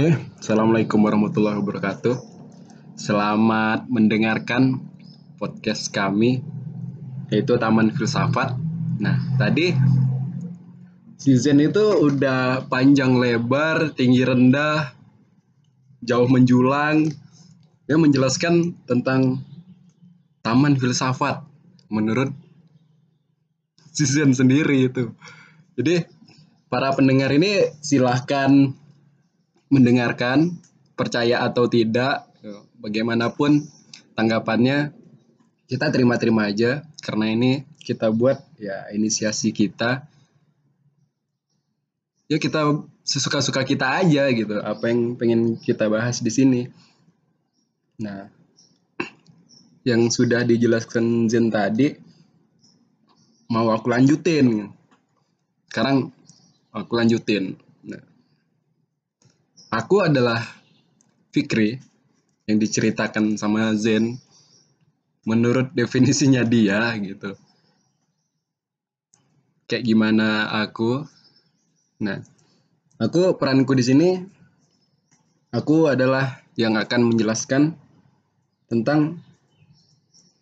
Oke, Assalamualaikum warahmatullahi wabarakatuh. Selamat mendengarkan podcast kami, yaitu Taman Filsafat. Nah, tadi season itu udah panjang lebar, tinggi rendah, jauh menjulang. Dia menjelaskan tentang Taman Filsafat menurut season sendiri itu. Jadi para pendengar ini silahkan mendengarkan, percaya atau tidak, bagaimanapun tanggapannya kita terima-terima aja karena ini kita buat ya inisiasi kita. Ya kita sesuka-suka kita aja gitu, apa yang pengen kita bahas di sini. Nah, yang sudah dijelaskan Zen tadi mau aku lanjutin. Sekarang aku lanjutin. Nah, aku adalah Fikri yang diceritakan sama Zen menurut definisinya dia gitu. Kayak gimana aku? Nah, aku peranku di sini aku adalah yang akan menjelaskan tentang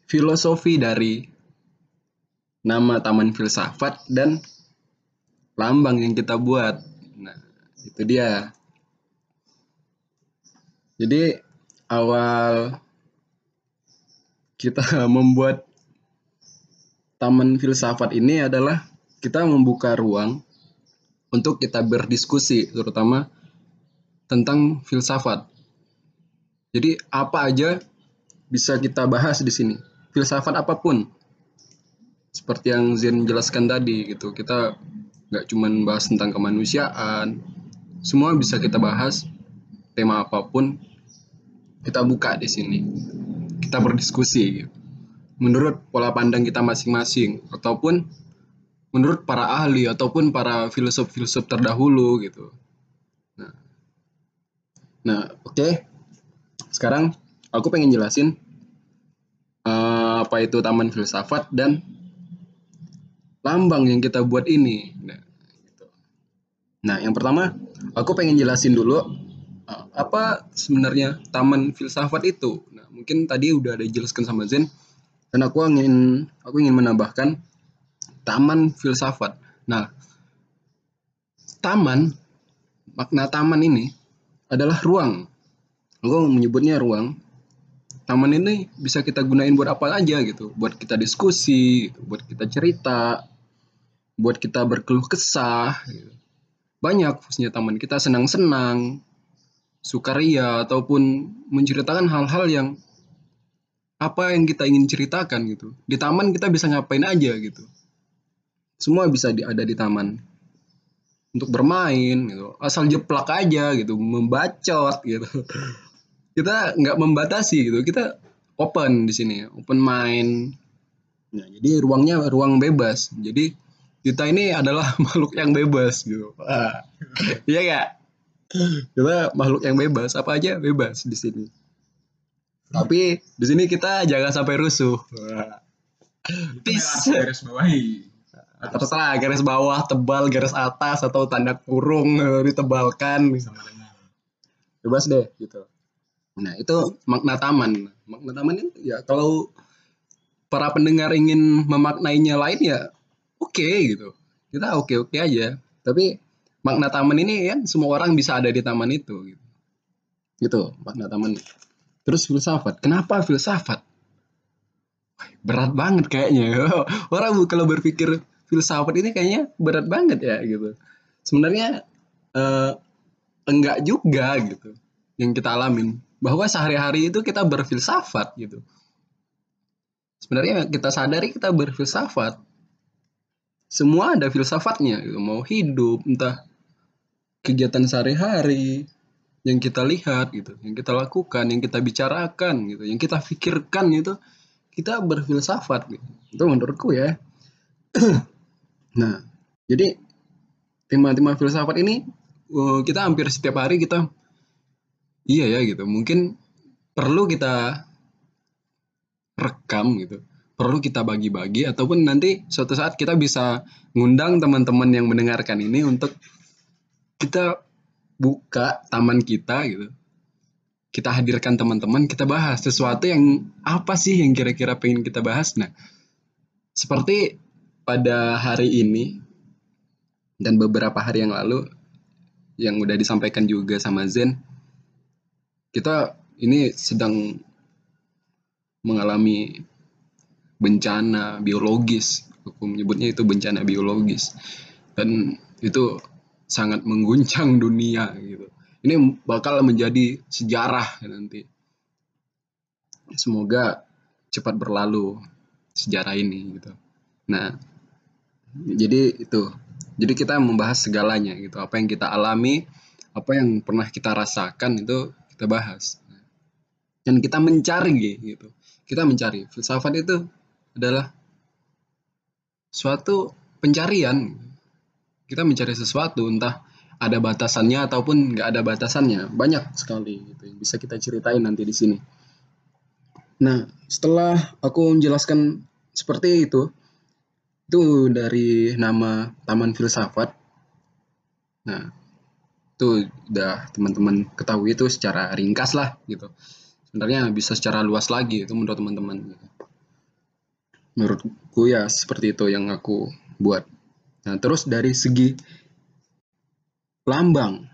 filosofi dari nama Taman Filsafat dan lambang yang kita buat. Nah, itu dia. Jadi awal kita membuat Taman Filsafat ini adalah kita membuka ruang untuk kita berdiskusi terutama tentang filsafat. Jadi apa aja bisa kita bahas di sini. Filsafat apa pun. Seperti yang Zen jelaskan tadi gitu. Kita nggak cuman bahas tentang kemanusiaan semua bisa kita bahas tema apa pun kita buka di sini kita berdiskusi menurut pola pandang kita masing-masing ataupun menurut para ahli ataupun para filsuf-filsuf terdahulu gitu nah nah oke okay. sekarang aku pengen jelasin uh, apa itu taman filsafat dan lambang yang kita buat ini. Nah, gitu. nah yang pertama aku pengen jelasin dulu apa sebenarnya taman filsafat itu. Nah, mungkin tadi udah ada dijelaskan sama Zen dan aku ingin aku ingin menambahkan taman filsafat. Nah, taman makna taman ini adalah ruang. Aku menyebutnya ruang. Taman ini bisa kita gunain buat apa aja gitu, buat kita diskusi, buat kita cerita, buat kita berkeluh kesah gitu. banyak fungsinya taman kita senang-senang sukaria ataupun menceritakan hal-hal yang apa yang kita ingin ceritakan gitu. Di taman kita bisa ngapain aja gitu. Semua bisa di, ada di taman. Untuk bermain gitu. Asal jeplak aja gitu membacot gitu. Kita nggak membatasi gitu. Kita open di sini open mind. Nah jadi ruangnya ruang bebas. Jadi kita ini adalah makhluk yang bebas gitu. Ah. Iya gak? Kita makhluk yang bebas, apa aja bebas di sini. Tapi di sini kita jangan sampai rusuh. Peace. Garis bawahi. Terserah garis bawah, tebal, garis atas atau tanda kurung eh, ditebalkan. Bebas deh gitu. Nah itu makna taman. Makna taman itu ya kalau para pendengar ingin memaknainya lain ya oke okay, gitu kita oke oke okay aja tapi makna taman ini kan semua orang bisa ada di taman itu gitu. Gitu makna taman. Terus filsafat. Kenapa filsafat? Berat banget kayaknya. Orang kalau berpikir filsafat ini kayaknya berat banget ya gitu. Sebenarnya eh, enggak juga gitu yang kita alamin. Bahwa sehari-hari itu kita berfilsafat gitu. Sebenarnya kita sadari kita berfilsafat. Semua ada filsafatnya gitu. mau hidup entah kegiatan sehari-hari yang kita lihat gitu yang kita lakukan yang kita bicarakan gitu yang kita pikirkan itu kita berfilsafat gitu. itu menurutku ya. Nah jadi tema-tema filsafat ini uh, kita hampir setiap hari kita iya ya gitu. Mungkin perlu kita rekam gitu. Perlu kita bagi-bagi ataupun nanti suatu saat kita bisa ngundang teman-teman yang mendengarkan ini untuk kita buka taman kita gitu. Kita hadirkan teman-teman kita bahas sesuatu yang apa sih yang kira-kira pengen kita bahas. Nah seperti pada hari ini dan beberapa hari yang lalu yang udah disampaikan juga sama Zen kita ini sedang mengalami bencana biologis. Aku menyebutnya itu bencana biologis. Dan itu sangat mengguncang dunia gitu. Ini bakal menjadi sejarah nanti. Semoga cepat berlalu sejarah ini gitu. Nah jadi itu. Jadi kita membahas segalanya gitu. Apa yang kita alami apa yang pernah kita rasakan itu kita bahas. Dan kita mencari gitu. Kita mencari. Filsafat itu adalah suatu pencarian kita mencari sesuatu entah ada batasannya ataupun nggak ada batasannya. Banyak sekali gitu yang bisa kita ceritain nanti di sini. Nah setelah aku menjelaskan seperti itu itu dari nama Taman Filsafat. Nah itu udah teman-teman ketahui itu secara ringkas lah gitu. Sebenarnya bisa secara luas lagi itu menurut teman-teman. Menurutku ya seperti itu yang aku buat nah terus dari segi lambang.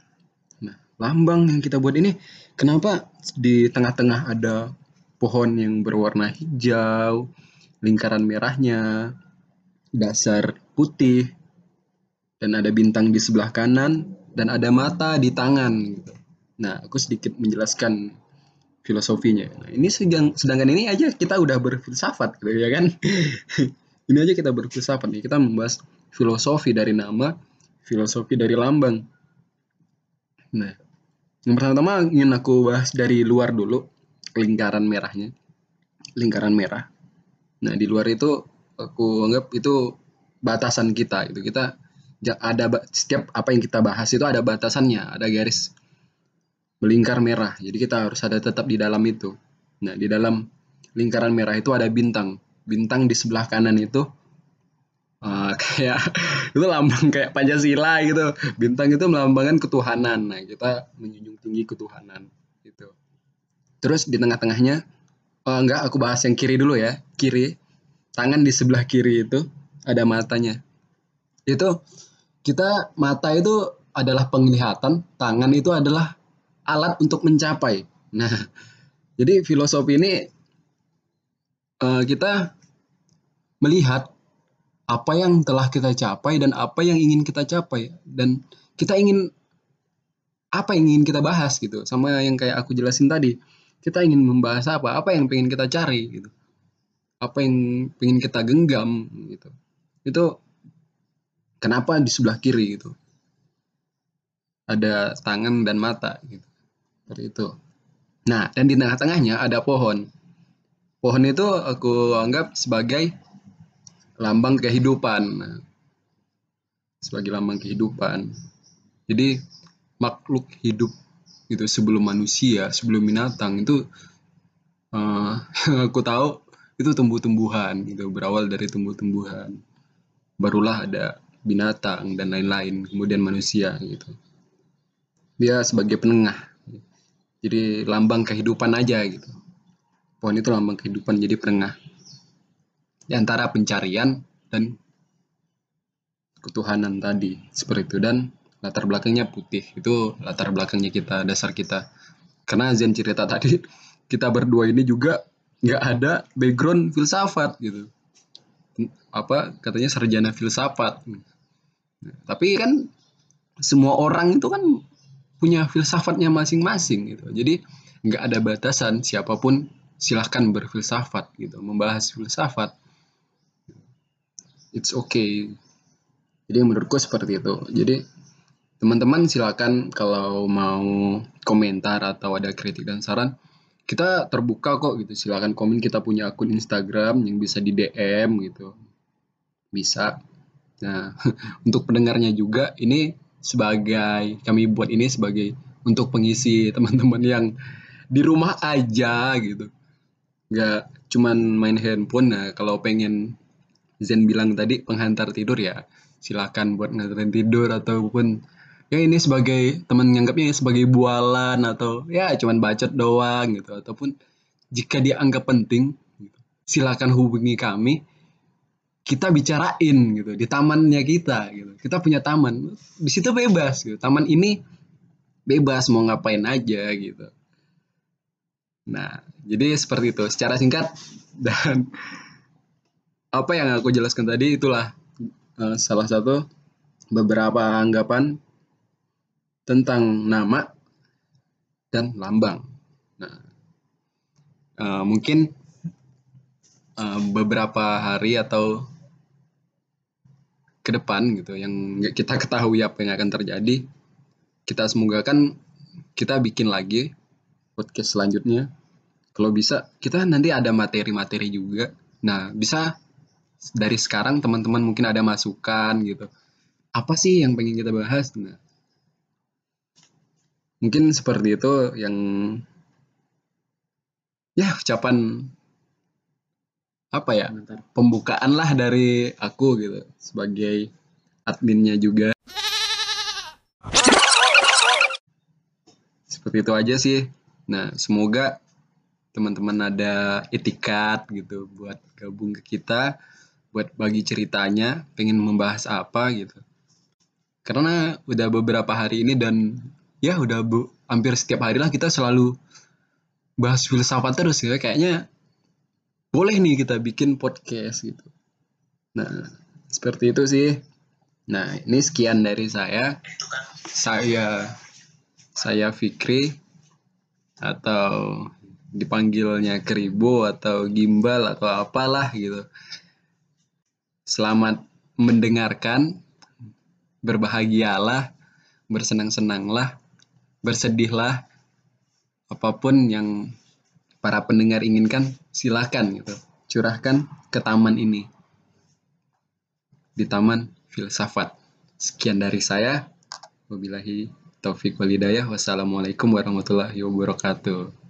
Nah, lambang yang kita buat ini kenapa di tengah-tengah ada pohon yang berwarna hijau, lingkaran merahnya, dasar putih, dan ada bintang di sebelah kanan, dan ada mata di tangan. Gitu. Nah, aku sedikit menjelaskan filosofinya. Nah, ini sedang, sedangkan ini aja kita udah berfilsafat, gitu ya kan? ini aja kita berfilsafat nih. Kita membahas filosofi dari nama, filosofi dari lambang. Nah, yang pertama ingin aku bahas dari luar dulu, lingkaran merahnya. Lingkaran merah. Nah, di luar itu aku anggap itu batasan kita itu kita ada setiap apa yang kita bahas itu ada batasannya, ada garis melingkar merah. Jadi kita harus ada tetap di dalam itu. Nah, di dalam lingkaran merah itu ada bintang. Bintang di sebelah kanan itu uh, kayak itu lambang kayak Pancasila gitu. Bintang itu melambangkan ketuhanan. Nah kita menjunjung tinggi ketuhanan gitu. Terus di tengah-tengahnya uh, enggak aku bahas yang kiri dulu ya. Kiri tangan di sebelah kiri itu ada matanya. Itu kita mata itu adalah penglihatan tangan itu adalah alat untuk mencapai. Nah jadi filosofi ini uh, kita melihat apa yang telah kita capai dan apa yang ingin kita capai. Dan kita ingin apa yang ingin kita bahas gitu. Sama yang kayak aku jelasin tadi kita ingin membahas apa? Apa yang pengen kita cari gitu. Apa yang pengen kita genggam gitu. Itu kenapa di sebelah kiri gitu. Ada tangan dan mata gitu. Seperti itu. Nah dan di tengah-tengahnya ada pohon. Pohon itu aku anggap sebagai lambang kehidupan. Sebagai lambang kehidupan. Jadi makhluk hidup itu sebelum manusia sebelum binatang itu uh, aku tahu itu tumbuh-tumbuhan gitu berawal dari tumbuh-tumbuhan. Barulah ada binatang dan lain-lain kemudian manusia gitu. Dia sebagai penengah. Jadi lambang kehidupan aja gitu. Pohon itu lambang kehidupan jadi penengah di antara pencarian dan ketuhanan tadi seperti itu. Dan latar belakangnya putih itu latar belakangnya kita dasar kita. Karena Zen cerita tadi kita berdua ini juga nggak ada background filsafat gitu. Apa katanya sarjana filsafat. Tapi kan semua orang itu kan punya filsafatnya masing-masing gitu. Jadi nggak ada batasan siapa pun silahkan berfilsafat gitu. Membahas filsafat it's okay. Jadi menurutku seperti itu. Jadi teman-teman silakan kalau mau komentar atau ada kritik dan saran kita terbuka kok gitu. Silakan komen kita punya akun Instagram yang bisa di DM gitu. Bisa. Nah untuk pendengarnya juga ini sebagai kami buat ini sebagai untuk pengisi teman-teman yang di rumah aja gitu. Nggak cuman main handphone. Nah kalau pengen Zen bilang tadi penghantar tidur ya silakan buat nganterin tidur ataupun ya ini sebagai teman nganggapnya sebagai bualan atau ya cuman bacot doang gitu. Ataupun jika dia anggap penting gitu, silakan hubungi kami kita bicarain gitu di tamannya kita gitu. Kita punya taman di situ bebas gitu. Taman ini bebas mau ngapain aja gitu. Nah jadi seperti itu. Secara singkat dan apa yang aku jelaskan tadi itulah uh, salah satu beberapa anggapan tentang nama dan lambang. Nah, uh, mungkin uh, beberapa hari atau ke depan gitu yang kita ketahui apa yang akan terjadi, kita semoga kan kita bikin lagi podcast selanjutnya. Kalau bisa kita nanti ada materi-materi juga. Nah, bisa dari sekarang teman-teman mungkin ada masukan gitu. Apa sih yang pengen kita bahas? Nah, mungkin seperti itu yang ya ucapan apa ya pembukaan lah dari aku gitu sebagai adminnya juga seperti itu aja sih nah semoga teman-teman ada etikat gitu buat gabung ke kita buat bagi ceritanya pengen membahas apa gitu. Karena udah beberapa hari ini dan ya udah bu, hampir setiap hari lah kita selalu bahas filsafat terus ya. Kayaknya boleh nih kita bikin podcast gitu. Nah seperti itu sih. Nah ini sekian dari saya. Saya saya Fikri atau dipanggilnya Keribo atau Gimbal atau apalah gitu selamat mendengarkan. Berbahagialah bersenang-senanglah bersedihlah. Apa pun yang para pendengar inginkan silahkan gitu. Curahkan ke taman ini. Di taman filsafat. Sekian dari saya. Wabillahi taufik walidayah wassalamualaikum warahmatullahi wabarakatuh